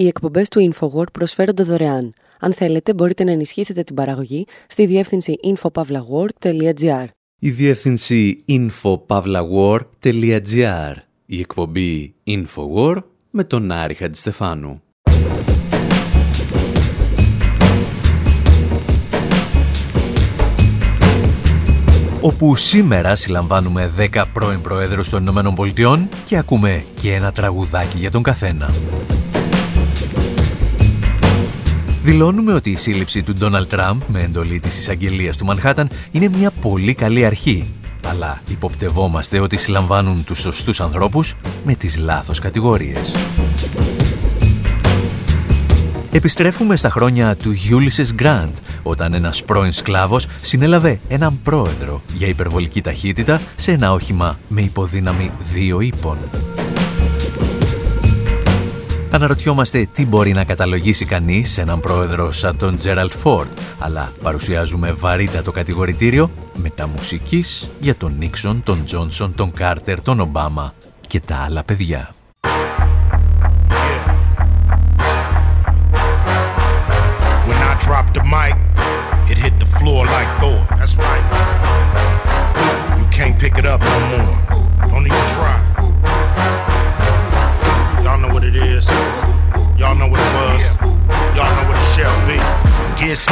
Οι εκπομπές του InfoWord προσφέρονται δωρεάν. Αν θέλετε, μπορείτε να ενισχύσετε την παραγωγή στη διεύθυνση infopavlagor.gr. Η διεύθυνση infopavlagor.gr. Η εκπομπή InfoWord με τον Άρη Χατζηστεφάνου. όπου σήμερα συλλαμβάνουμε 10 πρώην Προέδρους των Ηνωμένων Πολιτειών και ακούμε και ένα τραγουδάκι για τον καθένα. Δηλώνουμε ότι η σύλληψη του Ντόναλτ Τραμπ με εντολή της εισαγγελίας του Μανχάταν είναι μια πολύ καλή αρχή, αλλά υποπτευόμαστε ότι συλλαμβάνουν τους σωστούς ανθρώπους με τις λάθος κατηγορίες. Επιστρέφουμε στα χρόνια του Ulysses Grant, όταν ένας πρώην σκλάβος συνέλαβε έναν πρόεδρο για υπερβολική ταχύτητα σε ένα όχημα με υποδύναμη δύο ύπων. Αναρωτιόμαστε τι μπορεί να καταλογίσει κανείς σε έναν πρόεδρο σαν τον Τζέραλτ Φόρτ, αλλά παρουσιάζουμε βαρύτατο κατηγορητήριο μεταμουσικής για τον Νίξον, τον Τζόνσον, τον Κάρτερ, τον Ομπάμα και τα άλλα παιδιά. the mic, it hit the floor like Thor. That's right.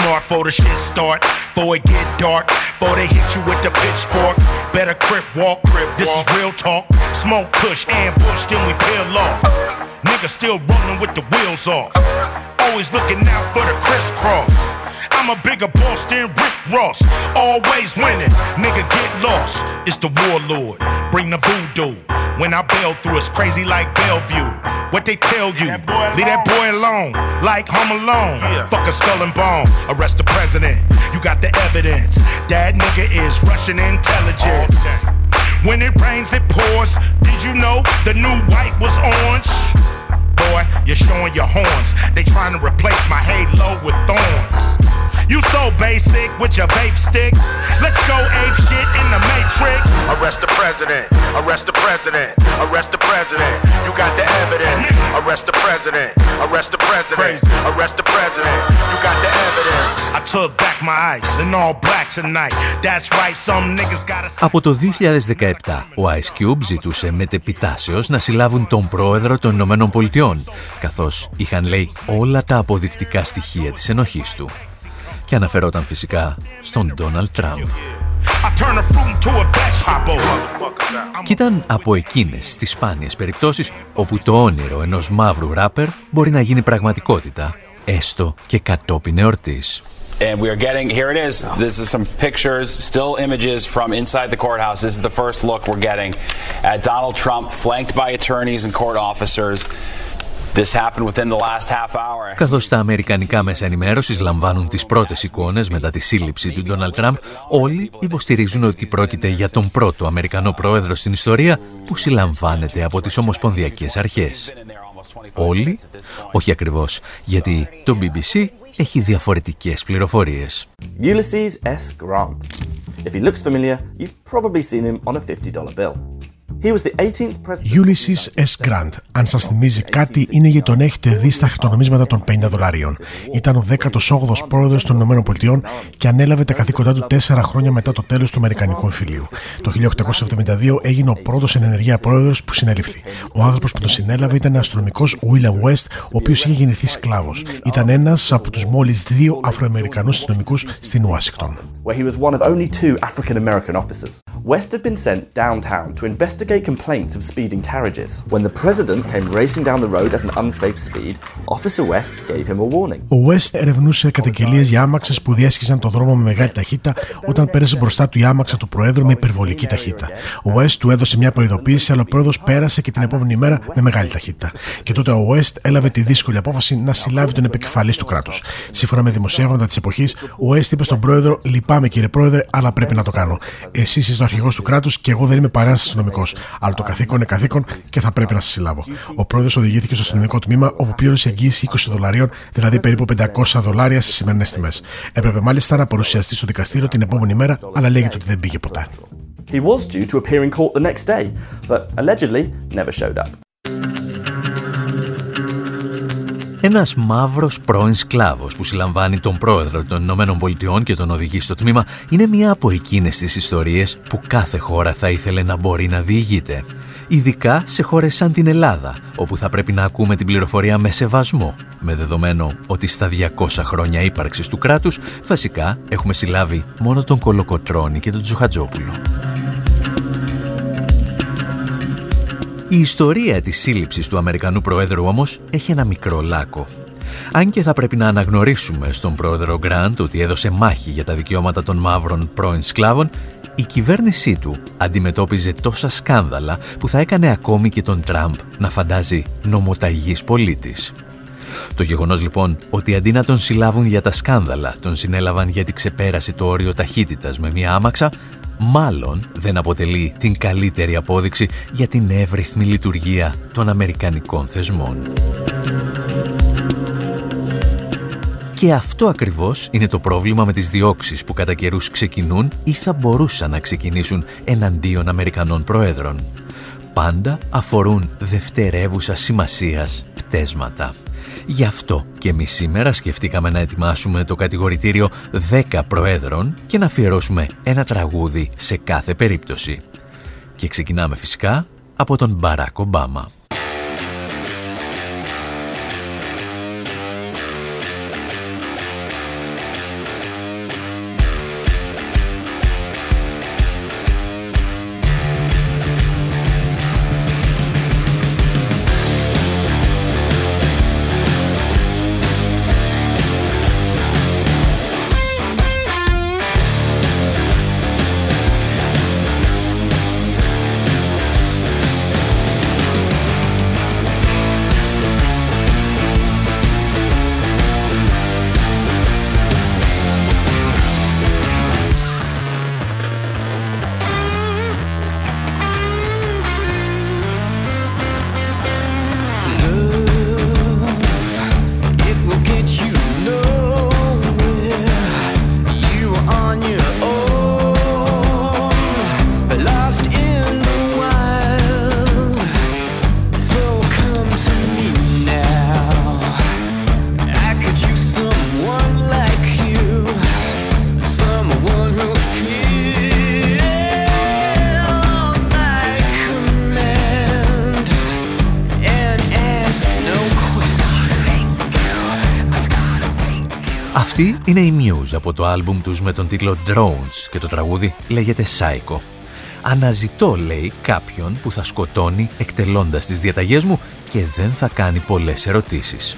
Smart for the shit start. Before it get dark. Before they hit you with the pitchfork. Better crip walk. Crip this is real talk. Smoke push, ambush, then we peel off. Niggas still rolling with the wheels off. Always looking out for the crisscross. I'm a bigger boss than Rick Ross. Always winning. Nigga, get lost. It's the warlord. Bring the voodoo. When I bail through, it's crazy like Bellevue. What they tell you? Leave that boy alone. Like Home Alone. Yeah. Fuck a skull and bone. Arrest the president. You got the evidence. That nigga is Russian intelligence. Okay. When it rains, it pours. Did you know the new white was orange? Boy, you're showing your horns. They trying to replace my halo with thorns. You so basic with your vape stick. Let's go ape shit in the matrix. Arrest the president. Arrest the president. Arrest the president. You got the evidence. Arrest the president. Arrest the president. Arrest the president. You got the evidence. I took back my ice in all black tonight. That's right, some niggas gotta... Από το 2017, ο Ice Cube ζητούσε μετεπιτάσεως να συλλάβουν τον πρόεδρο των Ηνωμένων Πολιτειών, καθώς είχαν λέει όλα τα αποδεικτικά στοιχεία της ενοχής του και αναφερόταν φυσικά στον Ντόναλτ Τραμπ. Κι ήταν από εκείνες τις σπάνιες περιπτώσεις όπου το όνειρο ενός μαύρου ράπερ μπορεί να γίνει πραγματικότητα, έστω και κατόπιν εορτής. And we are getting, here it is. This is some pictures, still images from inside the courthouse. This is the first look we're getting at Donald Trump, flanked by attorneys and court officers. Καθώς τα αμερικανικά μέσα ενημέρωσης λαμβάνουν τις πρώτες εικόνες μετά τη σύλληψη του Ντόναλτ Τραμπ, όλοι υποστηρίζουν ότι πρόκειται για τον πρώτο Αμερικανό πρόεδρο στην ιστορία που συλλαμβάνεται από τις ομοσπονδιακές αρχές. Όλοι, όχι ακριβώς, γιατί το BBC έχει διαφορετικές πληροφορίες. Ulysses S. Grant. If he looks familiar, you've probably seen him on a $50 bill. Ulysses S. Grant. Αν σας θυμίζει κάτι, είναι γιατί τον έχετε δει στα χαρτονομίσματα των 50 δολαρίων. Ήταν ο 18ο πρόεδρος των ΗΠΑ και ανέλαβε τα καθήκοντά του τέσσερα χρόνια μετά το τέλος του Αμερικανικού εμφυλίου. Το 1872 έγινε ο πρώτος εν ενεργεία πρόεδρος που συνέληφθη. Ο άνθρωπος που τον συνέλαβε ήταν ο αστυνομικό William West, ο οποίος είχε γεννηθεί σκλάβος. Ήταν ένας από τους μόλις δύο Αφροαμερικανούς αστυνομικούς στην Ουάσιγκτον. West had been sent downtown to investigate complaints of speeding carriages. When the president came racing down the road at an unsafe speed, Officer West gave him a warning. Ο West ερευνούσε καταγγελίες για άμαξες που διέσχιζαν το δρόμο με μεγάλη ταχύτητα όταν πέρασε μπροστά του η άμαξα του Προέδρου με υπερβολική ταχύτητα. Ο West του έδωσε μια προειδοποίηση, αλλά ο Πρόεδρος πέρασε και την επόμενη μέρα με μεγάλη ταχύτητα. Και τότε ο West έλαβε τη δύσκολη απόφαση να συλλάβει τον επικεφαλής του κράτους. Σύμφωνα με δημοσιεύματα της εποχής, ο West είπε στον Πρόεδρο: Λυπάμαι κύριε Πρόεδρε, αλλά πρέπει να το κάνω. Εσείς είστε ο αρχηγός του κράτους και εγώ δεν είμαι παρέας αστυνομικός. Αλλά το καθήκον είναι καθήκον και θα πρέπει να σας συλλάβω. Ο πρόεδρος οδηγήθηκε στο αστυνομικό τμήμα όπου πλήρωσε εγγύηση 20 δολαρίων, δηλαδή περίπου 500 δολάρια σε σημερινές τιμές. Έπρεπε μάλιστα να παρουσιαστεί στο δικαστήριο την επόμενη μέρα, αλλά λέγεται ότι δεν πήγε ποτέ. He was due to appear in court the next day, but allegedly never showed up. Ένας μαύρος πρώην σκλάβος που συλλαμβάνει τον πρόεδρο των Ηνωμένων Πολιτειών και τον οδηγεί στο τμήμα είναι μία από εκείνες τις ιστορίες που κάθε χώρα θα ήθελε να μπορεί να διηγείται. Ειδικά σε χώρες σαν την Ελλάδα, όπου θα πρέπει να ακούμε την πληροφορία με σεβασμό, με δεδομένο ότι στα 200 χρόνια ύπαρξης του κράτους, βασικά έχουμε συλλάβει μόνο τον Κολοκοτρώνη και τον Τζοχατζόπουλο. Η ιστορία της σύλληψης του Αμερικανού Προέδρου όμως έχει ένα μικρό λάκκο. Αν και θα πρέπει να αναγνωρίσουμε στον πρόεδρο Γκραντ ότι έδωσε μάχη για τα δικαιώματα των μαύρων πρώην σκλάβων, η κυβέρνησή του αντιμετώπιζε τόσα σκάνδαλα που θα έκανε ακόμη και τον Τραμπ να φαντάζει νομοταγής πολίτης. Το γεγονός λοιπόν ότι αντί να τον συλλάβουν για τα σκάνδαλα, τον συνέλαβαν γιατί ξεπέρασε το όριο ταχύτητας με μία άμαξα, μάλλον δεν αποτελεί την καλύτερη απόδειξη για την εύρυθμη λειτουργία των Αμερικανικών θεσμών. Και αυτό ακριβώς είναι το πρόβλημα με τις διώξεις που κατά καιρούς ξεκινούν ή θα μπορούσαν να ξεκινήσουν εναντίον Αμερικανών Προέδρων. Πάντα αφορούν δευτερεύουσα σημασίας πτέσματα. Γι' αυτό και εμείς σήμερα σκεφτήκαμε να ετοιμάσουμε το κατηγορητήριο 10 προέδρων και να αφιερώσουμε ένα τραγούδι σε κάθε περίπτωση. Και ξεκινάμε φυσικά από τον Μπαράκ Ομπάμα. Το άλμπουμ τους με τον τίτλο Drones και το τραγούδι λέγεται Psycho. Αναζητώ, λέει, κάποιον που θα σκοτώνει εκτελώντας τις διαταγές μου και δεν θα κάνει πολλές ερωτήσεις.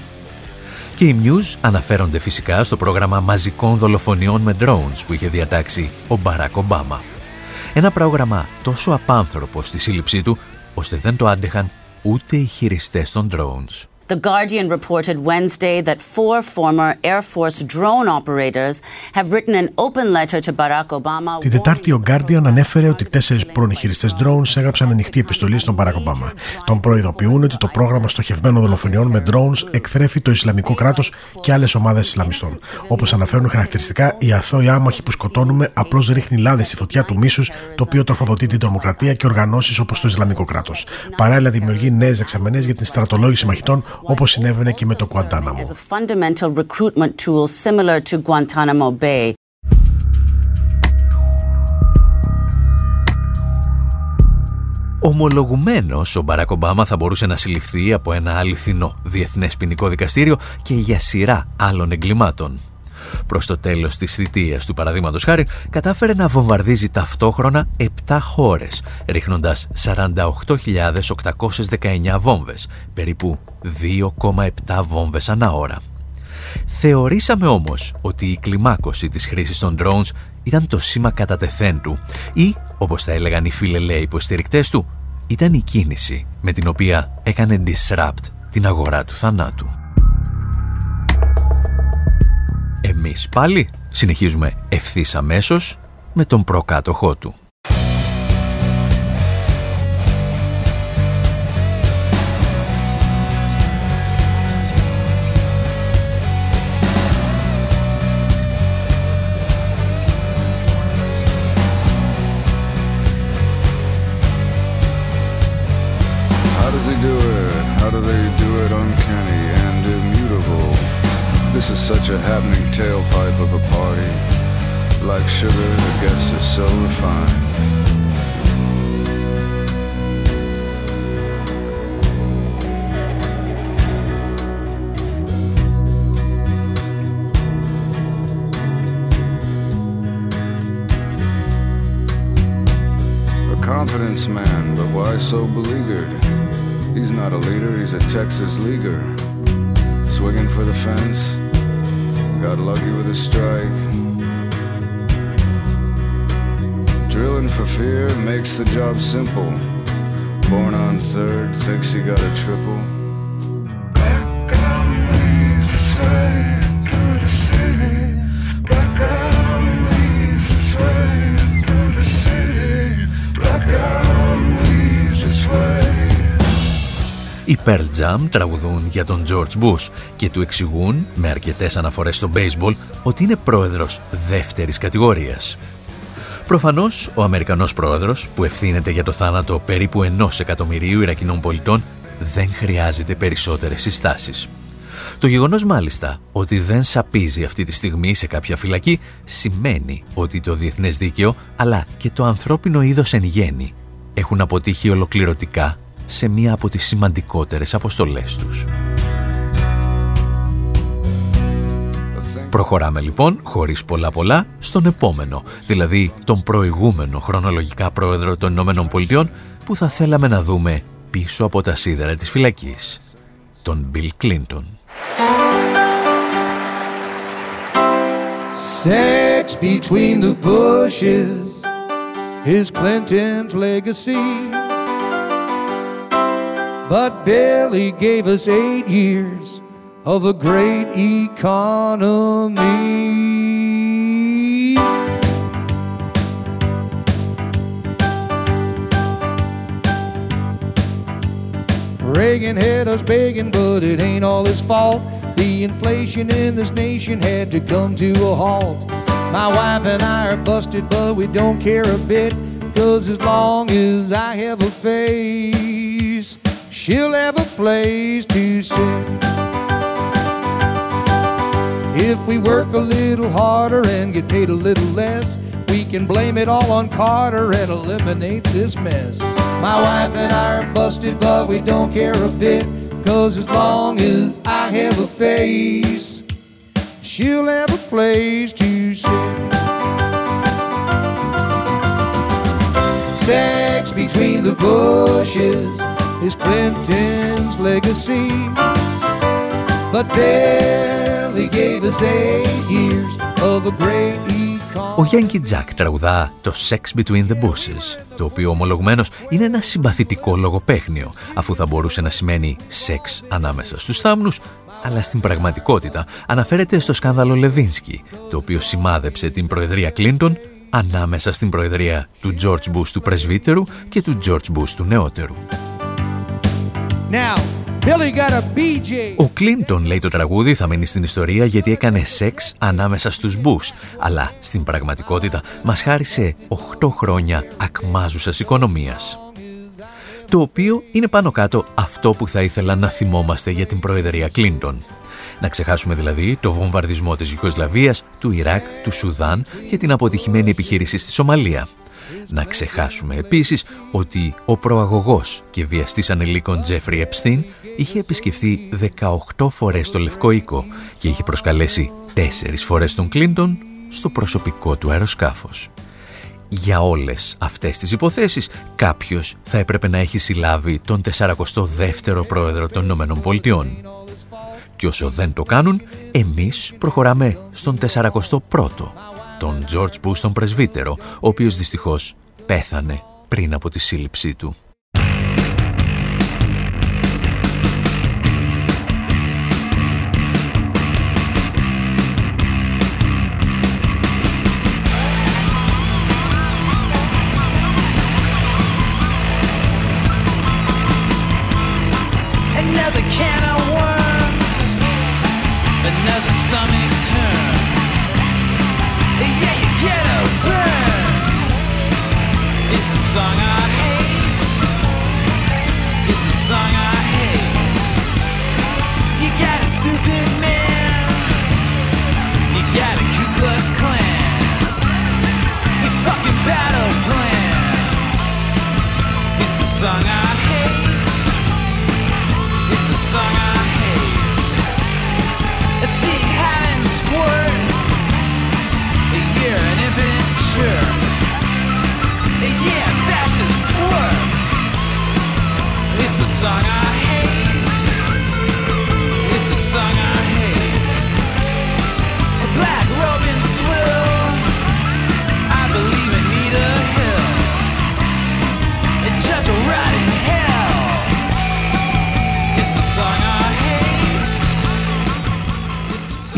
Και οι Muse αναφέρονται φυσικά στο πρόγραμμα μαζικών δολοφονιών με drones που είχε διατάξει ο Μπαράκ Ομπάμα. Ένα πρόγραμμα τόσο απάνθρωπο στη σύλληψή του, ώστε δεν το άντεχαν ούτε οι χειριστές των drones. The Guardian reported Wednesday that four former Air Force drone operators have written an open letter to Barack Obama. Την Τετάρτη ο Guardian ανέφερε ότι τέσσερις πρώην χειριστέ drones έγραψαν ανοιχτή επιστολή στον Barack Obama. Τον προειδοποιούν ότι το πρόγραμμα στοχευμένων δολοφονιών με drones εκθρέφει το Ισλαμικό κράτος και άλλες ομάδες Ισλαμιστών. Όπως αναφέρουν χαρακτηριστικά, οι αθώοι άμαχοι που σκοτώνουμε απλώς ρίχνει λάδι στη φωτιά του μίσους, το οποίο τροφοδοτεί την τρομοκρατία και οργανώσεις όπως το Ισλαμικό κράτος. Παράλληλα, δημιουργεί νέες δεξαμενέ για την στρατολόγηση μαχητών όπως συνέβαινε και με το Guantanamo. Ομολογουμένως, ο Μπαράκ Ομπάμα θα μπορούσε να συλληφθεί από ένα αληθινό διεθνές ποινικό δικαστήριο και για σειρά άλλων εγκλημάτων. Προς το τέλος της θητείας του παραδείγματος χάρη κατάφερε να βομβαρδίζει ταυτόχρονα 7 χώρες, ρίχνοντας 48.819 βόμβες, περίπου 2,7 βόμβες ανά ώρα. Θεωρήσαμε όμως ότι η κλιμάκωση της χρήσης των drones ήταν το σήμα κατά τεθέν του ή, όπως θα έλεγαν οι φιλελέοι υποστηρικτές του, ήταν η κίνηση με την οποία έκανε disrupt την αγορά του θανάτου. Εμείς πάλι συνεχίζουμε ευθύς αμέσως με τον προκάτοχό του. Tailpipe of a party. Like sugar, the guests are so refined. Μόνο θερχείτε τριβολε. Οι παρέρτζα τραγουδούν για τον George Bush και του εξηγούν με αρκετές αναφορές στο Baseball ότι είναι πρόεδρος δεύτερης κατηγορίας. Προφανώς, ο Αμερικανός πρόεδρος, που ευθύνεται για το θάνατο περίπου ενός εκατομμυρίου Ιρακινών πολιτών, δεν χρειάζεται περισσότερες συστάσεις. Το γεγονός μάλιστα ότι δεν σαπίζει αυτή τη στιγμή σε κάποια φυλακή σημαίνει ότι το διεθνές δίκαιο αλλά και το ανθρώπινο είδος εν γέννη έχουν αποτύχει ολοκληρωτικά σε μία από τις σημαντικότερες αποστολές τους. Προχωράμε λοιπόν, χωρίς πολλά πολλά, στον επόμενο, δηλαδή τον προηγούμενο χρονολογικά πρόεδρο των Ηνωμένων Πολιτειών που θα θέλαμε να δούμε πίσω από τα σίδερα της φυλακής, τον Bill Clinton. Sex between the bushes is Clinton's legacy. But Billy gave us eight years of a great economy. Reagan had us begging, but it ain't all his fault. The inflation in this nation had to come to a halt. My wife and I are busted, but we don't care a bit. Cause as long as I have a face, she'll have a place to sit. If we work a little harder and get paid a little less, we can blame it all on Carter and eliminate this mess. My wife and I are busted, but we don't care a bit. Cause as long as I have a face, she'll have a place to sit. Sex between the bushes is Clinton's legacy. But Billy gave us eight years of a great Ο Yankee Jack τραγουδά το Sex Between the Bushes, το οποίο ομολογουμένως είναι ένα συμπαθητικό λογοπαίχνιο, αφού θα μπορούσε να σημαίνει σεξ ανάμεσα στους θάμνους, αλλά στην πραγματικότητα αναφέρεται στο σκάνδαλο Λεβίνσκι, το οποίο σημάδεψε την Προεδρία Κλίντον ανάμεσα στην Προεδρία του George Bush του πρεσβύτερου και του George Bush του νεότερου. Now, Billy got a BJ. Ο Κλίντον, λέει το τραγούδι, θα μείνει στην ιστορία γιατί έκανε σεξ ανάμεσα στους Μπούς, αλλά στην πραγματικότητα μας χάρισε 8 χρόνια ακμάζουσας οικονομίας. Το οποίο είναι πάνω κάτω αυτό που θα ήθελα να θυμόμαστε για την Προεδρία Κλίντον. Να ξεχάσουμε δηλαδή το βομβαρδισμό της Ιουγκοσλαβίας, του Ιράκ, του Σουδάν και την αποτυχημένη επιχείρηση στη Σομαλία. Να ξεχάσουμε επίσης ότι ο προαγωγός και βιαστής ανηλίκων Τζέφρι Επστίν είχε επισκεφθεί 18 φορές το Λευκό Οίκο και είχε προσκαλέσει 4 φορές τον Κλίντον στο προσωπικό του αεροσκάφος. Για όλες αυτές τις υποθέσεις κάποιος θα έπρεπε να έχει συλλάβει τον 42ο πρόεδρο των Ηνωμένων Πολιτειών. Και όσο δεν το κάνουν, εμείς προχωράμε στον 41ο, τον George Bush τον πρεσβύτερο, ο οποίος δυστυχώς πέθανε πριν από τη σύλληψή του.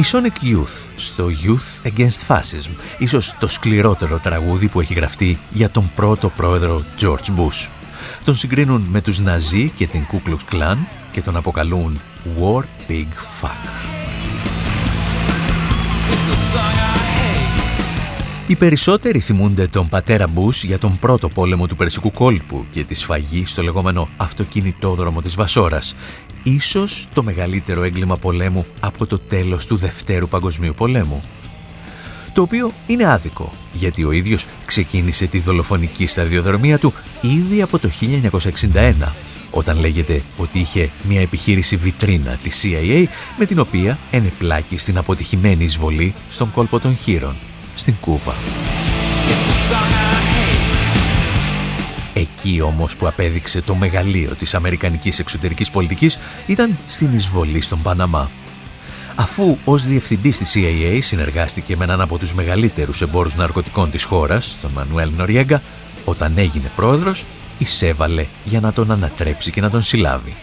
Η Sonic Youth στο Youth Against Fascism, ίσως το σκληρότερο τραγούδι που έχει γραφτεί για τον πρώτο πρόεδρο George Bush. Τον συγκρίνουν με τους Ναζί και την Ku Klux Klan και τον αποκαλούν War Pig Fuck. Οι περισσότεροι θυμούνται τον πατέρα Μπούς για τον πρώτο πόλεμο του Περσικού κόλπου και τη σφαγή στο λεγόμενο αυτοκινητόδρομο της Βασόρας. Ίσως το μεγαλύτερο έγκλημα πολέμου από το τέλος του Δευτέρου Παγκοσμίου Πολέμου. Το οποίο είναι άδικο, γιατί ο ίδιος ξεκίνησε τη δολοφονική σταδιοδρομία του ήδη από το 1961, όταν λέγεται ότι είχε μια επιχείρηση βιτρίνα της CIA με την οποία ενεπλάκη στην αποτυχημένη εισβολή στον κόλπο των Χείρων, στην Κούβα. Εκεί όμως που απέδειξε το μεγαλείο της αμερικανικής εξωτερικής πολιτικής ήταν στην εισβολή στον Παναμά. Αφού ως διευθυντής της CIA συνεργάστηκε με έναν από τους μεγαλύτερους εμπόρους ναρκωτικών της χώρας, τον Μανουέλ Νοριέγκα, όταν έγινε πρόεδρος, εισέβαλε για να τον ανατρέψει και να τον συλλάβει.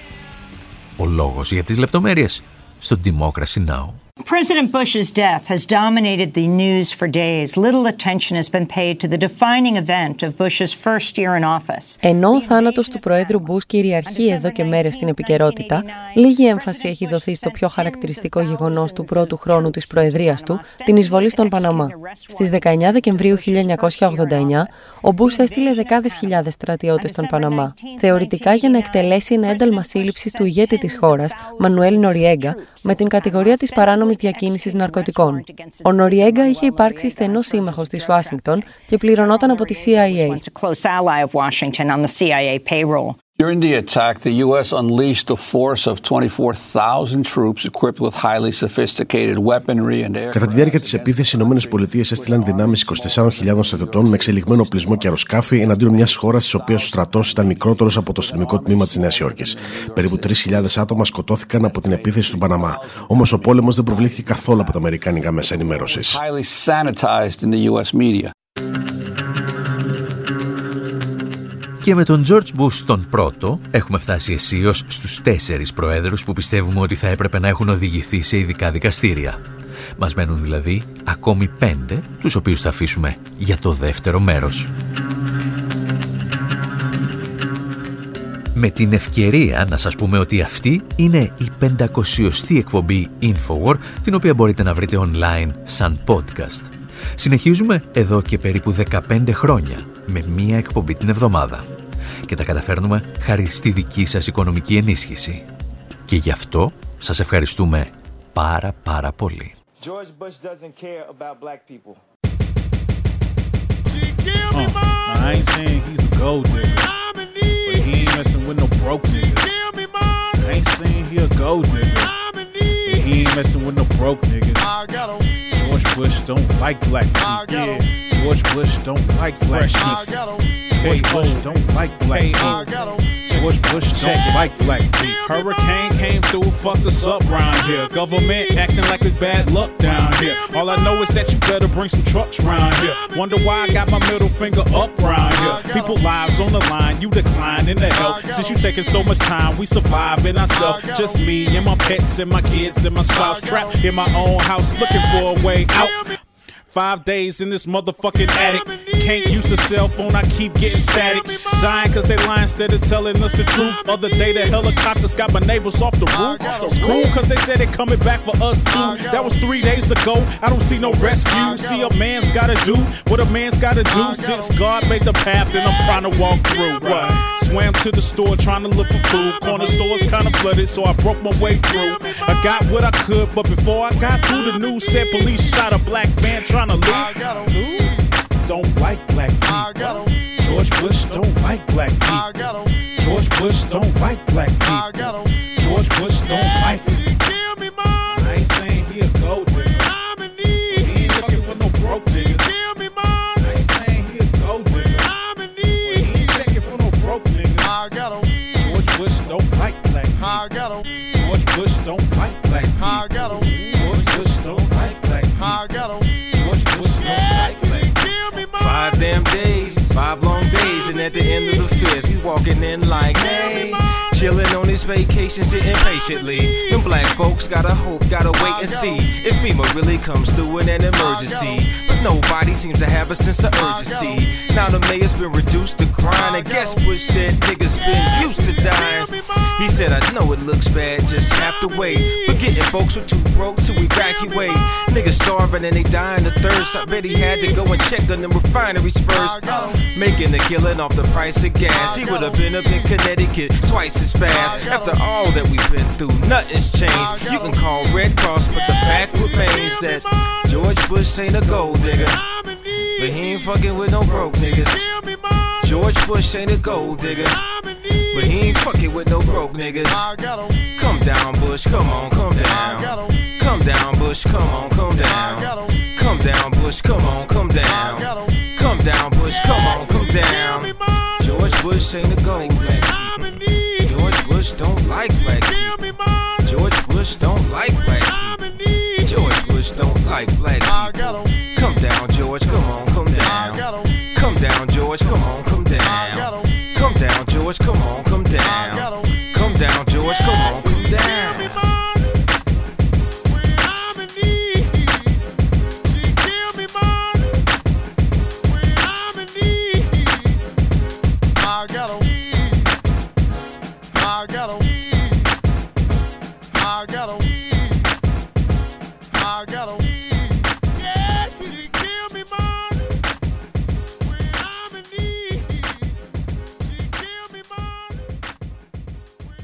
Ο λόγος για τις λεπτομέρειες στο Democracy Now! President Bush's death has dominated the news for days. Little attention has been paid to the defining event of Bush's first year in office. Ενώ ο θάνατος του Προέδρου Μπούς κυριαρχεί εδώ και μέρες στην επικαιρότητα, λίγη έμφαση έχει δοθεί στο πιο χαρακτηριστικό γεγονός του πρώτου χρόνου της Προεδρίας του, την εισβολή στον Παναμά. Στις 19 Δεκεμβρίου 1989, ο Μπούς έστειλε δεκάδες χιλιάδες στρατιώτες στον Παναμά, θεωρητικά για να εκτελέσει ένα ένταλμα σύλληψης του ηγέτη της χώρας, Μανουέλ Νοριέγκα, με την κατηγορία της παράνομης διακίνησης ναρκωτικών. Ο Νοριέγκα είχε υπάρξει στενός σύμμαχος της Ουάσιγκτον και πληρωνόταν από τη CIA. During the attack, the U.S. unleashed a force of 24,000 troops equipped with highly sophisticated weaponry and air. Κατά τη διάρκεια της επίθεσης, οι ΗΠΑ έστειλαν δυνάμεις 24.000 στρατιωτών με εξελιγμένο οπλισμό και αεροσκάφη εναντίον μιας χώρας της οποίας ο στρατός ήταν μικρότερος από το αστυνομικό τμήμα της Νέας Υόρκης. Περίπου 3.000 άτομα σκοτώθηκαν από την επίθεση του Παναμά. Όμως ο πόλεμος δεν προβλήθηκε καθόλου από τα Αμερικάνικα μέσα ενημέρωσης. Και με τον George Bush τον πρώτο έχουμε φτάσει αισίως στους τέσσερις προέδρους που πιστεύουμε ότι θα έπρεπε να έχουν οδηγηθεί σε ειδικά δικαστήρια. Μας μένουν δηλαδή ακόμη πέντε, τους οποίους θα αφήσουμε για το δεύτερο μέρος. Με την ευκαιρία να σας πούμε ότι αυτή είναι η 500η εκπομπή Infowar, την οποία μπορείτε να βρείτε online σαν podcast. Συνεχίζουμε εδώ και περίπου 15 χρόνια με μία εκπομπή την εβδομάδα. Και τα καταφέρνουμε χάρη στη δική σας οικονομική ενίσχυση. Και γι' αυτό σας ευχαριστούμε πάρα πάρα πολύ. George Bush doesn't care about black people. Uh, now, I ain't saying he's a gold digger, but he ain't messing with no broke niggas. I ain't saying he a gold digger, but he ain't messing with no broke niggas. George Bush don't like black people. Yeah, George Bush don't like black people. George Bush don't like black people. Bush don't like black people. Hurricane came through, fucked us up round here. Government acting like it's bad luck down here. All I know is that you better bring some trucks round here. Wonder why I got my middle finger up round here. People lives on the line, you declining in the help. Since you taking so much time, we surviving ourselves. Just me and my pets and my kids and my spouse trapped in my own house looking for a way out. Five days in this motherfucking attic. Can't use the cell phone, I keep getting static. Dying cause they lying instead of telling us the truth. Other day the helicopters got my neighbors off the roof. It's cool cause they said they coming back for us too. That was three days ago. I don't see no rescue. See a man's gotta do what a man's gotta do. Since God made the path and I'm trying to walk through. What? Swam to the store trying to look for food. Corner stores kinda flooded, so I broke my way through. I got what I could, but before I got through, the news said police shot a black man trying to loot. Don't like black people. George Bush don't like black people. George Bush don't like black people. George Bush don't like. Five long days, and at the end of the fifth, he's walking in like, hey, Chillin' on his vacation, sitting patiently. Them black folks gotta hope, gotta wait and see if FEMA really comes through in an emergency. But nobody seems to have a sense of urgency. Now the mayor's been reduced to crying. I guess Bush said niggas been used to dying. He said, I know it looks bad, just have to wait. Forgetting folks were too broke to evacuate. Niggas starving and they dying of thirst. I bet he had to go and check on them refineries first. Making a killing off the price of gas. He would have been up in Connecticut twice as fast. After all that we've been through, nothing's changed. You can call Red Cross, but the fact remains that George Bush ain't a gold digger. But he ain't fucking with no broke niggas. George Bush ain't a gold digger. But he ain't fucking with no broke niggas. Come down, Bush, come on, come down. Come down, Bush, come on, come down. Come down, Bush, come on, come down. Come down, Bush, come on, come down. George Bush ain't a gold digger. George Bush don't like black people. George Bush don't like black people. George Bush don't like black people. Come down, George, come on, come down. Come down, George, come on, come down. Come down, George, come on, come down.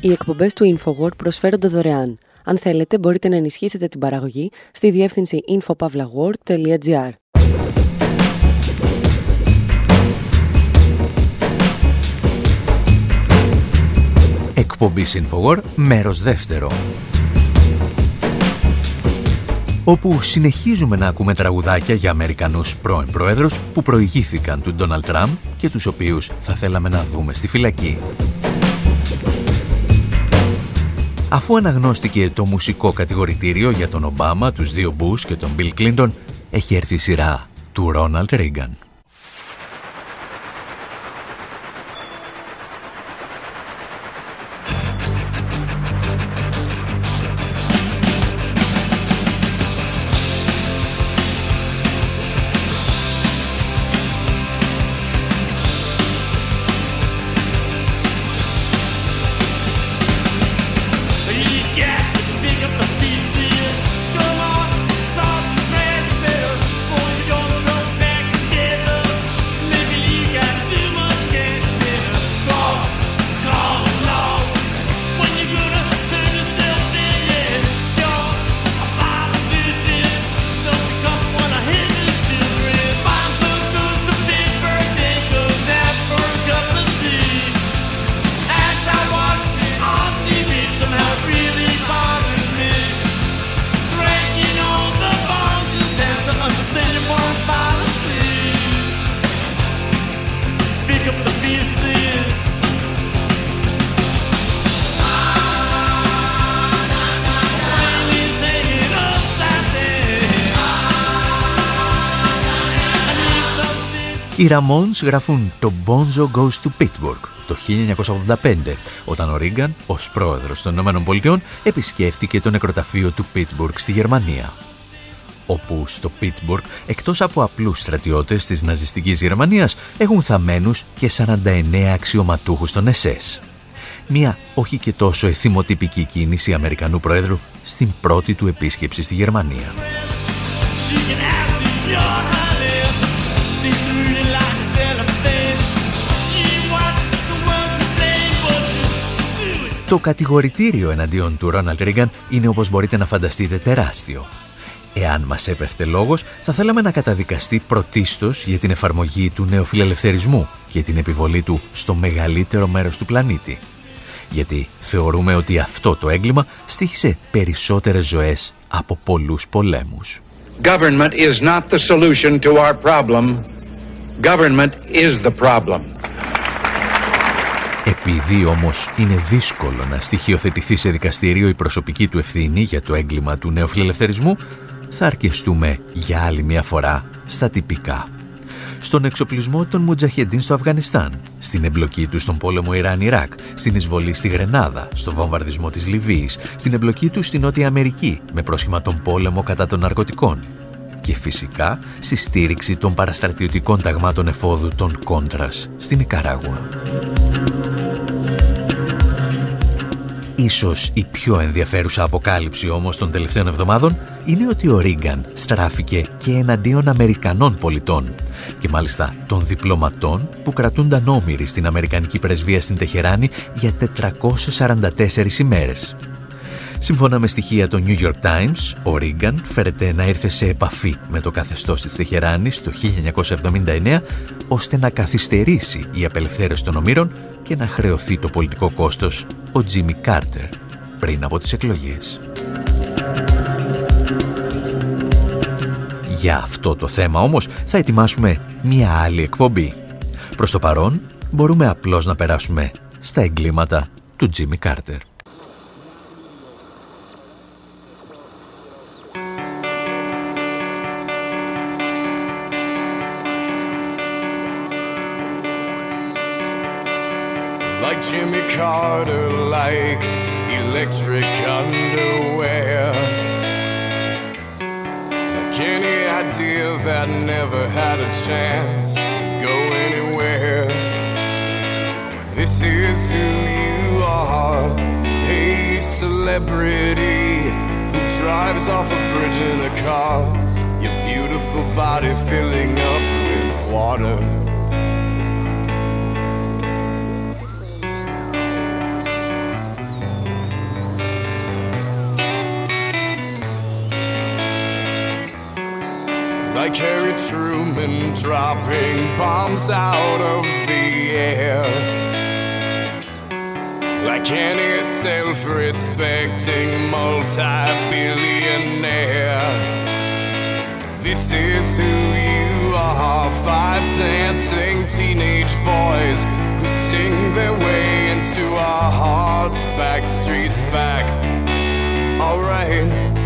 Οι εκπομπές του InfoWord προσφέρονται δωρεάν. Αν θέλετε μπορείτε να ενισχύσετε την παραγωγή στη διεύθυνση infopavlagor.gr. Εκπομπή Infowar, μέρος δεύτερο. Όπου συνεχίζουμε να ακούμε τραγουδάκια για Αμερικανούς πρώην πρόεδρους που προηγήθηκαν του Ντόναλτ Τραμπ και τους οποίους θα θέλαμε να δούμε στη φυλακή. Αφού αναγνώστηκε το μουσικό κατηγορητήριο για τον Ομπάμα, τους δύο Μπούς και τον Μπιλ Κλίντον, έχει έρθει η σειρά του Ρόναλτ Ρίγκαν. Οι Ramones γράφουν το Bonzo Goes to Pittsburgh το 1985, όταν ο Ρίγκαν, ως πρόεδρος των ΗΠΑ, επισκέφτηκε το νεκροταφείο του Pittsburgh στη Γερμανία. Όπου στο Pittsburgh, εκτός από απλούς στρατιώτες της ναζιστικής Γερμανίας, έχουν θαμένους και 49 αξιωματούχους των SS. Μια όχι και τόσο εθιμοτυπική κίνηση Αμερικανού Πρόεδρου στην πρώτη του επίσκεψη στη Γερμανία. Το κατηγορητήριο εναντίον του Ρόναλτ Ρίγκαν είναι όπως μπορείτε να φανταστείτε τεράστιο. Εάν μας έπεφτε λόγος, θα θέλαμε να καταδικαστεί πρωτίστως για την εφαρμογή του νεοφιλελευθερισμού και την επιβολή του στο μεγαλύτερο μέρος του πλανήτη. Γιατί θεωρούμε ότι αυτό το έγκλημα στήχησε περισσότερες ζωές από πολλούς πολέμους. Government is not the solution to our problem. Government is the problem. Επειδή όμως είναι δύσκολο να στοιχειοθετηθεί σε δικαστήριο η προσωπική του ευθύνη για το έγκλημα του νεοφιλελευθερισμού, θα αρκεστούμε για άλλη μια φορά στα τυπικά. στον εξοπλισμό των Μουτζαχεντίν στο Αφγανιστάν, στην εμπλοκή τους στον πόλεμο Ιράν-Ιράκ, στην εισβολή στη Γρενάδα, στον βομβαρδισμό της Λιβύης, στην εμπλοκή τους στην Νότια Αμερική με πρόσχημα τον πόλεμο κατά των ναρκωτικών και φυσικά στη στήριξη των παραστρατιωτικών ταγμάτων εφόδου των Κόντρας στην Ικαράγουα. Ίσως η πιο ενδιαφέρουσα αποκάλυψη όμως των τελευταίων εβδομάδων είναι ότι ο Ρίγκαν στράφηκε και εναντίον Αμερικανών πολιτών και μάλιστα των διπλωματών που κρατούνταν όμοιροι στην Αμερικανική πρεσβεία στην Τεχεράνη για 444 ημέρες. Σύμφωνα με στοιχεία των New York Times, ο Ρίγκαν φέρεται να ήρθε σε επαφή με το καθεστώς της Τεχεράνης το 1979 ώστε να καθυστερήσει η απελευθέρωση των ομήρων και να χρεωθεί το πολιτικό κόστος ο Τζίμι Κάρτερ πριν από τις εκλογές. Για αυτό το θέμα όμως θα ετοιμάσουμε μία άλλη εκπομπή. Προς το παρόν μπορούμε απλώς να περάσουμε στα εγκλήματα του Τζίμι Κάρτερ. Carter, like electric underwear. Like any idea that never had a chance to go anywhere. This is who you are, a celebrity who drives off a bridge in a car. Your beautiful body filling up with water. Like Harry Truman dropping bombs out of the air. Like any self respecting multi billionaire. This is who you are five dancing teenage boys who sing their way into our hearts, back streets back. Alright.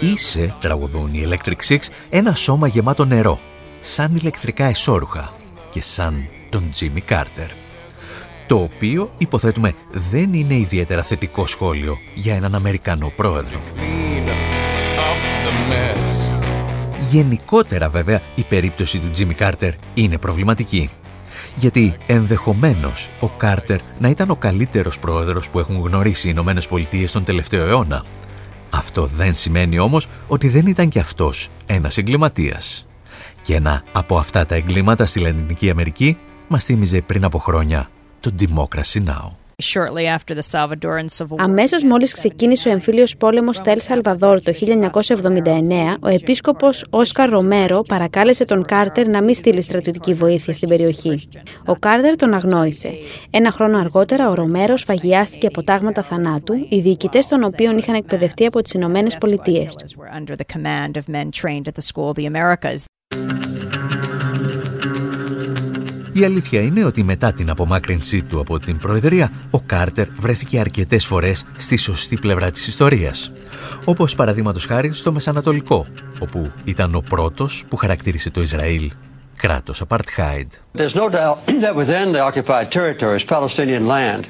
Είσαι, τραγουδούν οι Electric Six, ένα σώμα γεμάτο νερό, σαν ηλεκτρικά εσώρουχα και σαν τον Jimmy Carter. Το οποίο, υποθέτουμε, δεν είναι ιδιαίτερα θετικό σχόλιο για έναν Αμερικανό πρόεδρο. Γενικότερα βέβαια η περίπτωση του Jimmy Carter είναι προβληματική. Γιατί ενδεχομένως ο Κάρτερ να ήταν ο καλύτερος πρόεδρος που έχουν γνωρίσει οι Ηνωμένες Πολιτείες τον τελευταίο αιώνα αυτό δεν σημαίνει όμως ότι δεν ήταν και αυτός ένας εγκληματίας. Και ένα από αυτά τα εγκλήματα στη Λατινική Αμερική μας θύμιζε πριν από χρόνια το Democracy Now! Αμέσως μόλις ξεκίνησε ο εμφύλιος πόλεμος στο Ελ Σαλβαδόρ το 1979, ο επίσκοπος Όσκαρ Ρομέρο παρακάλεσε τον Κάρτερ να μην στείλει στρατιωτική βοήθεια στην περιοχή. Ο Κάρτερ τον αγνόησε. Ένα χρόνο αργότερα ο Ρομέρος σφαγιάστηκε από τάγματα θανάτου, οι διοικητές των οποίων είχαν εκπαιδευτεί από τις Ηνωμένες Πολιτείες. Η αλήθεια είναι ότι μετά την απομάκρυνσή του από την Προεδρία, ο Κάρτερ βρέθηκε αρκετές φορές στη σωστή πλευρά της ιστορίας. Όπως παραδείγματος χάρη στο Μεσανατολικό, όπου ήταν ο πρώτος που χαρακτήρισε το Ισραήλ κράτος apartheid. There's no doubt that within the occupied territories, Palestinian land,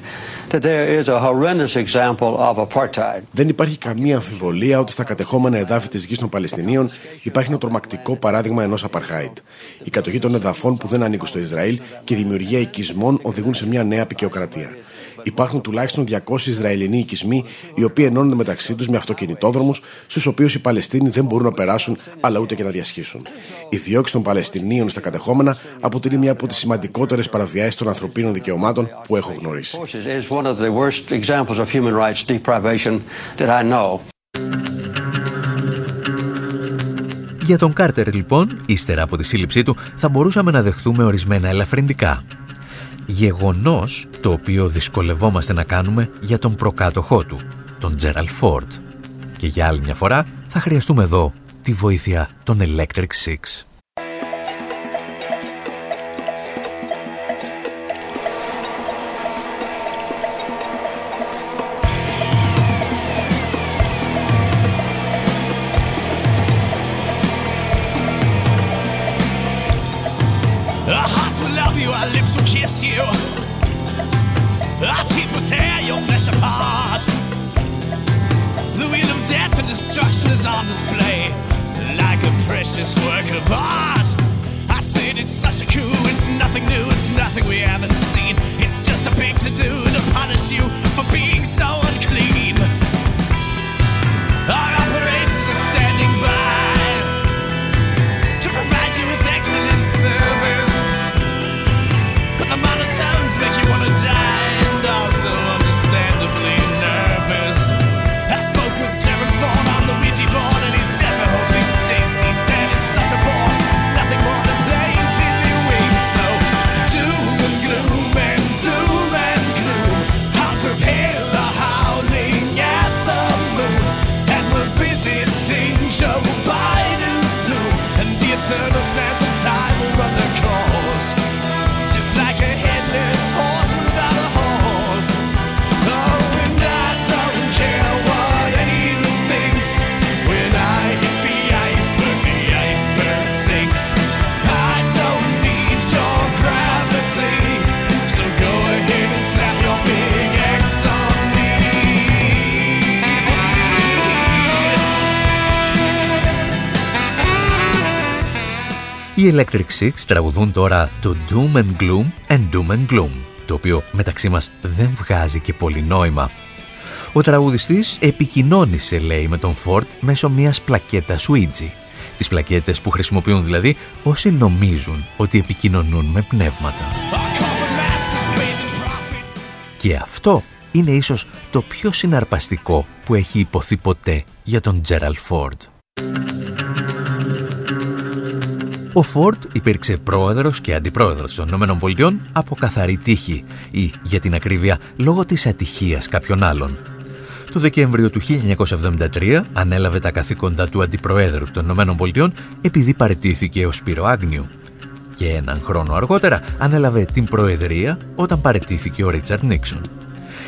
that there is a horrendous example of apartheid. Δεν υπάρχει καμία αμφιβολία ότι στα κατεχόμενα εδάφη της γης των Παλαιστινίων υπάρχει ένα τρομακτικό παράδειγμα ενός apartheid. Η κατοχή των εδαφών που δεν ανήκουν στο Ισραήλ και η δημιουργία οικισμών οδηγούν σε μια νέα απεικιοκρατία. Υπάρχουν τουλάχιστον 200 Ισραηλινοί οικισμοί, οι οποίοι ενώνονται μεταξύ τους με αυτοκινητόδρομους, στους οποίους οι Παλαιστίνοι δεν μπορούν να περάσουν, αλλά ούτε και να διασχίσουν. Η διώξη των Παλαιστινίων στα κατεχόμενα αποτελεί μια από τις σημαντικότερες παραβιάσεις των ανθρωπίνων δικαιωμάτων που έχω γνωρίσει. Is one of the worst examples of human rights deprivation that I know. Για τον Κάρτερ λοιπόν, ύστερα από τη σύλληψή του, θα μπορούσαμε να δεχθούμε ορισμένα ελαφρυντικά. Γεγονός το οποίο δυσκολευόμαστε να κάνουμε για τον προκάτοχό του, τον Τζέραλ Φόρτ. Και για άλλη μια φορά θα χρειαστούμε εδώ τη βοήθεια των Electric Six. Οι Electric Six τραγουδούν τώρα το Doom and Gloom and Doom and Gloom, το οποίο μεταξύ μας δεν βγάζει και πολύ νόημα. Ο τραγουδιστής επικοινώνησε, λέει, με τον Ford μέσω μιας πλακέτας Ouija. Τις πλακέτες που χρησιμοποιούν δηλαδή όσοι νομίζουν ότι επικοινωνούν με πνεύματα. Και αυτό είναι ίσως το πιο συναρπαστικό που έχει υποθεί ποτέ για τον Τζέραλ Φόρντ. Ο Φόρντ υπήρξε πρόεδρος και αντιπρόεδρος των ΗΠΑ από καθαρή τύχη ή, για την ακρίβεια, λόγω της ατυχίας κάποιων άλλων. Το Δεκέμβριο του 1973 ανέλαβε τα καθήκοντα του αντιπροέδρου των ΗΠΑ επειδή παρετήθηκε ο Σπύρο Άγνιου. Και έναν χρόνο αργότερα ανέλαβε την προεδρία όταν παρετήθηκε ο Ρίτσαρντ Νίξον.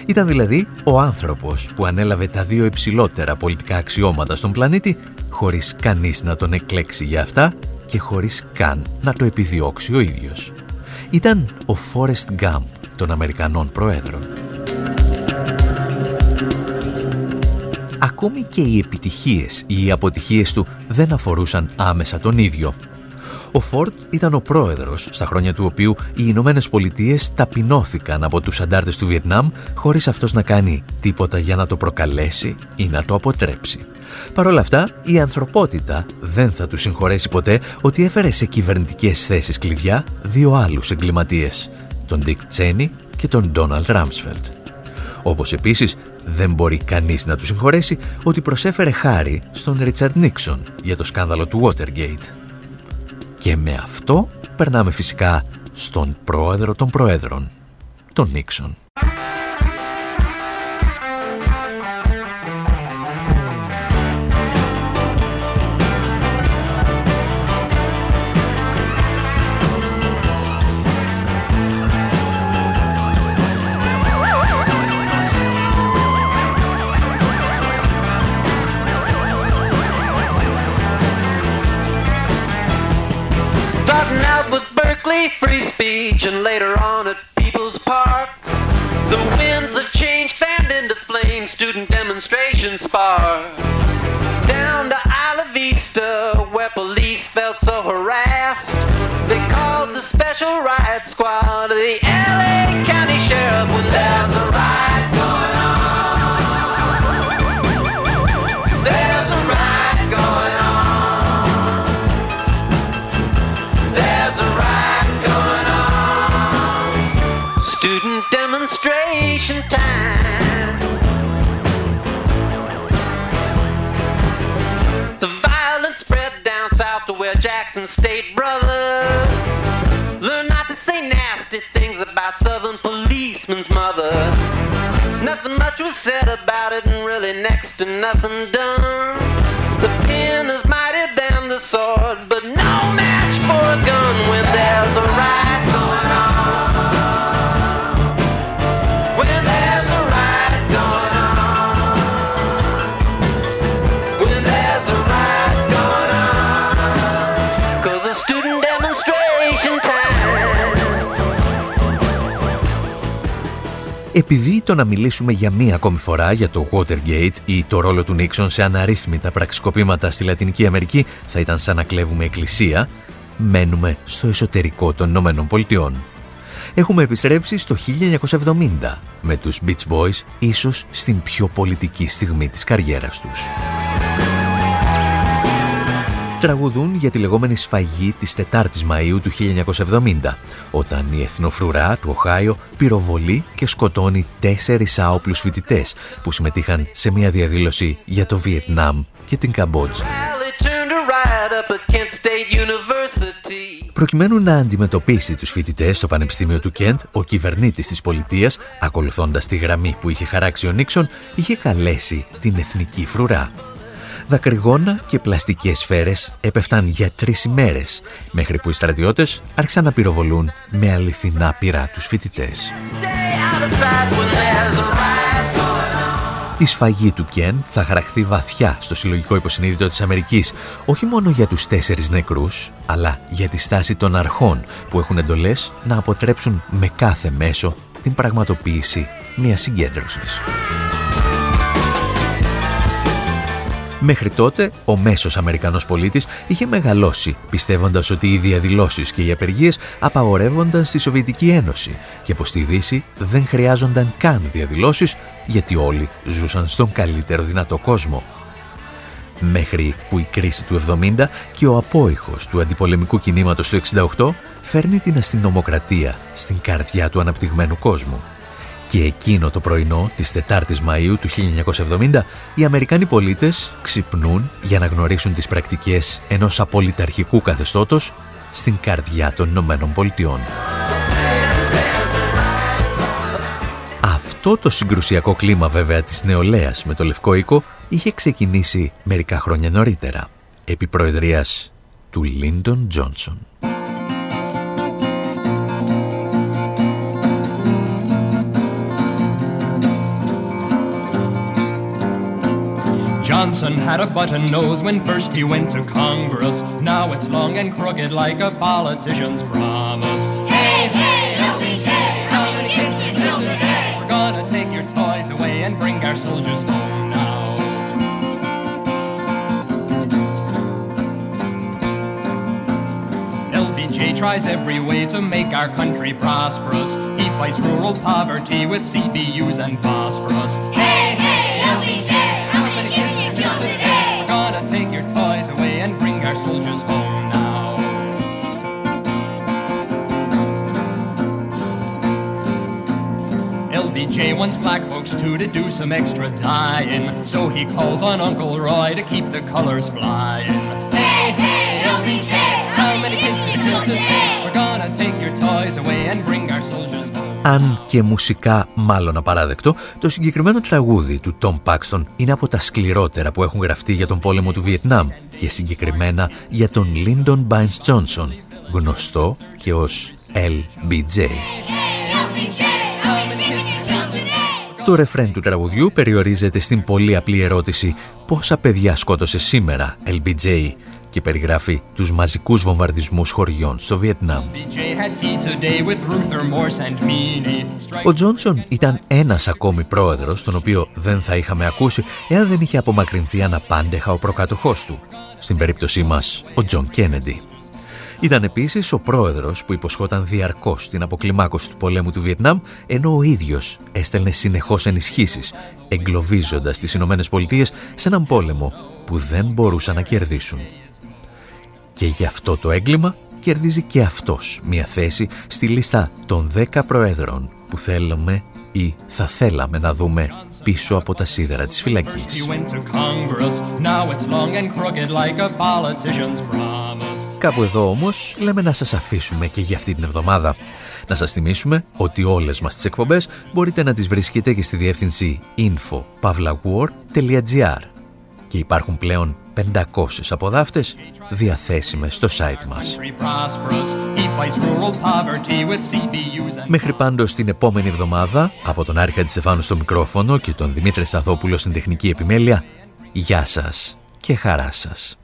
Ήταν δηλαδή ο άνθρωπος που ανέλαβε τα δύο υψηλότερα πολιτικά αξιώματα στον πλανήτη χωρίς κανείς να τον εκλέξει για αυτά και χωρίς καν να το επιδιώξει ο ίδιος. Ήταν ο Φόρεστ Γκάμπ των Αμερικανών Προέδρων. Ακόμη και οι επιτυχίες ή οι αποτυχίες του δεν αφορούσαν άμεσα τον ίδιο. Ο Φόρτ ήταν ο πρόεδρος, στα χρόνια του οποίου οι Ηνωμένες Πολιτείες ταπεινώθηκαν από τους αντάρτες του Βιετνάμ χωρίς αυτός να κάνει τίποτα για να το προκαλέσει ή να το αποτρέψει. Παρ' όλα αυτά, η ανθρωπότητα δεν θα του συγχωρέσει ποτέ ότι έφερε σε κυβερνητικές θέσεις κλειδιά δύο άλλους εγκληματίες, τον Ντίκ Τσένι και τον Ντόναλτ Ράμσφελτ. Όπως επίσης δεν μπορεί κανείς να του συγχωρέσει ότι προσέφερε χάρη στον Ρίτσαρντ Νίξον για το σκάνδαλο του Watergate. Και με αυτό περνάμε φυσικά στον πρόεδρο των προέδρων, τον Νίξον. Free speech and later on at People's Park. The winds of change fanned into flame, student demonstrations spark. Down to Isla Vista, where police felt so harassed. They called the special riot squad the Jackson State brother Learn not to say nasty things about Southern policemen's mother. Nothing much was said about it, and really next to nothing done. The pen is mightier than the sword, but Επειδή το να μιλήσουμε για μία ακόμη φορά για το Watergate ή το ρόλο του Νίξον σε αναρρύθμιτα πραξικοπήματα στη Λατινική Αμερική θα ήταν σαν να κλέβουμε εκκλησία, μένουμε στο εσωτερικό των Ηνωμένων Πολιτειών. Έχουμε επιστρέψει στο 1970 με τους Beach Boys ίσως στην πιο πολιτική στιγμή της καριέρας τους. Τραγουδούν για τη λεγόμενη σφαγή της 4ης Μαΐου του 1970, όταν η εθνοφρουρά του Οχάιο πυροβολεί και σκοτώνει τέσσερις άοπλους φοιτητές που συμμετείχαν σε μια διαδήλωση για το Βιετνάμ και την Καμπότζη. Προκειμένου να αντιμετωπίσει τους φοιτητές στο Πανεπιστήμιο του Κέντ, ο κυβερνήτης της πολιτείας, ακολουθώντας τη γραμμή που είχε χαράξει ο Νίξον, είχε καλέσει την εθνική φρουρά. Δακρυγόνα και πλαστικές σφαίρες έπεφταν για τρεις ημέρες, μέχρι που οι στρατιώτες άρχισαν να πυροβολούν με αληθινά πυρά τους φοιτητές. Η σφαγή του Κεν θα χαραχθεί βαθιά στο συλλογικό υποσυνείδητο της Αμερικής, όχι μόνο για τους τέσσερις νεκρούς, αλλά για τη στάση των αρχών που έχουν εντολές να αποτρέψουν με κάθε μέσο την πραγματοποίηση μιας συγκέντρωσης. Μέχρι τότε, ο μέσος Αμερικανός πολίτης είχε μεγαλώσει, πιστεύοντας ότι οι διαδηλώσεις και οι απεργίες απαγορεύονταν στη Σοβιετική Ένωση και πως στη Δύση δεν χρειάζονταν καν διαδηλώσεις γιατί όλοι ζούσαν στον καλύτερο δυνατό κόσμο. Μέχρι που η κρίση του 70 και ο απόϊχος του αντιπολεμικού κινήματος του 68 φέρνει την αστυνομοκρατία στην καρδιά του αναπτυγμένου κόσμου. Και εκείνο το πρωινό της 4ης Μαΐου του 1970 οι Αμερικάνοι πολίτες ξυπνούν για να γνωρίσουν τις πρακτικές ενός απολυταρχικού καθεστώτος στην καρδιά των Ηνωμένων Πολιτειών. Αυτό το συγκρουσιακό κλίμα βέβαια της νεολαίας με το Λευκό Οίκο είχε ξεκινήσει μερικά χρόνια νωρίτερα, επί προεδρίας του Λίντον Τζόνσον. Johnson had a button nose when first he went to Congress. Now it's long and crooked like a politician's promise. Hey, hey, LBJ, how many kids did you kill today? We're gonna take your toys away and bring our soldiers home now. LBJ tries every way to make our country prosperous. He fights rural poverty with CBUs and phosphorus. Hey, soldiers home now. LBJ wants black folks too to do some extra dying, So he calls on Uncle Roy to keep the colors flying. Hey, hey, LBJ, how many kids did you kill today? We're gonna take your toys away and bring our soldiers home. Αν και μουσικά μάλλον απαράδεκτο, το συγκεκριμένο τραγούδι του Tom Paxton είναι από τα σκληρότερα που έχουν γραφτεί για τον πόλεμο του Βιετνάμ και συγκεκριμένα για τον Lyndon Baines Johnson, γνωστό και ως LBJ. Το ρεφρέν του τραγουδιού περιορίζεται στην πολύ απλή ερώτηση «Πόσα παιδιά σκότωσε σήμερα, LBJ» και περιγράφει τους μαζικούς βομβαρδισμούς χωριών στο Βιετνάμ. LBJ had tea today with Ruther Morse and Meany. Ο Τζόνσον ήταν ένας ακόμη πρόεδρος, τον οποίο δεν θα είχαμε ακούσει εάν δεν είχε απομακρυνθεί αναπάντεχα ο προκάτοχός του. Στην περίπτωσή μας, ο Τζον Κένεντι. Ήταν επίσης ο πρόεδρος που υποσχόταν διαρκώς την αποκλιμάκωση του πολέμου του Βιετνάμ, ενώ ο ίδιος έστελνε συνεχώς ενισχύσεις, εγκλωβίζοντας τις Ηνωμένες Πολιτείες σε έναν πόλεμο που δεν μπορούσαν να κερδίσουν. Και γι' αυτό το έγκλημα κερδίζει και αυτός μια θέση στη λίστα των 10 προέδρων που θέλουμε ή θα θέλαμε να δούμε πίσω από τα σίδερα της φυλακής. He went to Congress. Now it's long and crooked like a politician's promise. Κάπου εδώ όμως λέμε να σας αφήσουμε και για αυτή την εβδομάδα. Να σας θυμίσουμε ότι όλες μας τις εκπομπές μπορείτε να τις βρίσκετε και στη διεύθυνση info.pavlawar.gr και υπάρχουν πλέον 500 αποδάφτες διαθέσιμες στο site μας. Prosperous. He fights rural poverty with CBUs and Μέχρι πάντως την επόμενη εβδομάδα, από τον Άρχα Στεφάνου στο μικρόφωνο και τον Δημήτρη Σταθόπουλο στην τεχνική επιμέλεια, γεια σας και χαρά σας.